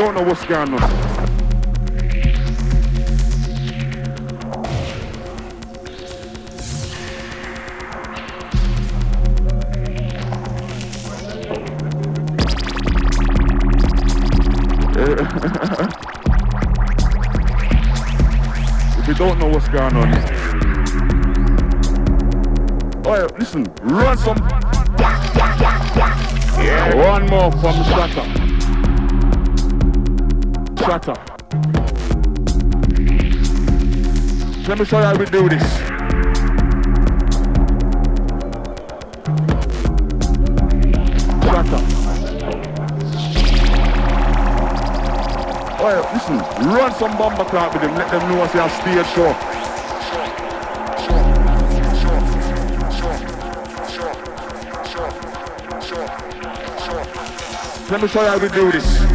Don't know what's going on. if you don't know what's going on. Oh, listen, run some. Yeah. One more from the Shatter. Shatter. Let me show you how we do this. Shatter. Yeah, listen, run some bomber clap with them, let them know it's a stage show. Let me show you how we do this.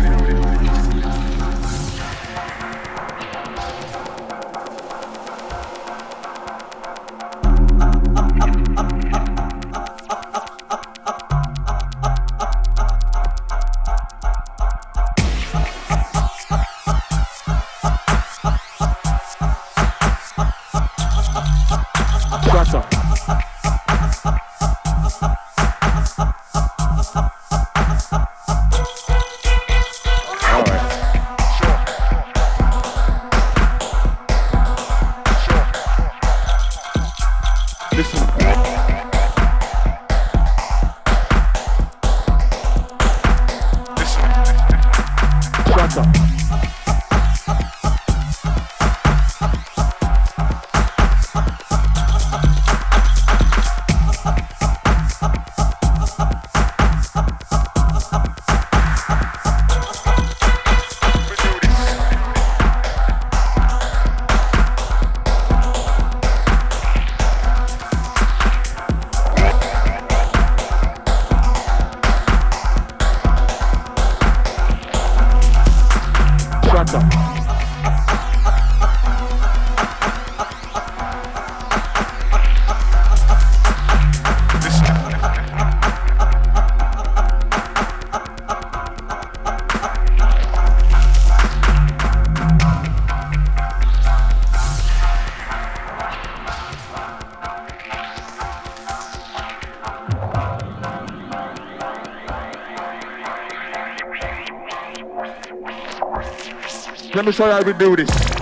Let me show you how we do this.